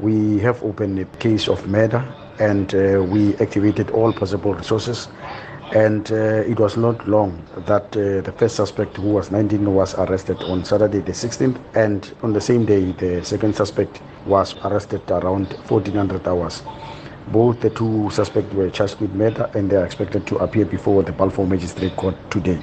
we have opened a case of murder and uh, we activated all possible resources. And uh, it was not long that uh, the first suspect, who was 19, was arrested on Saturday the 16th. And on the same day, the second suspect was arrested around 1400 hours. Both the two suspects were charged with murder and they are expected to appear before the Balfour Magistrate Court today.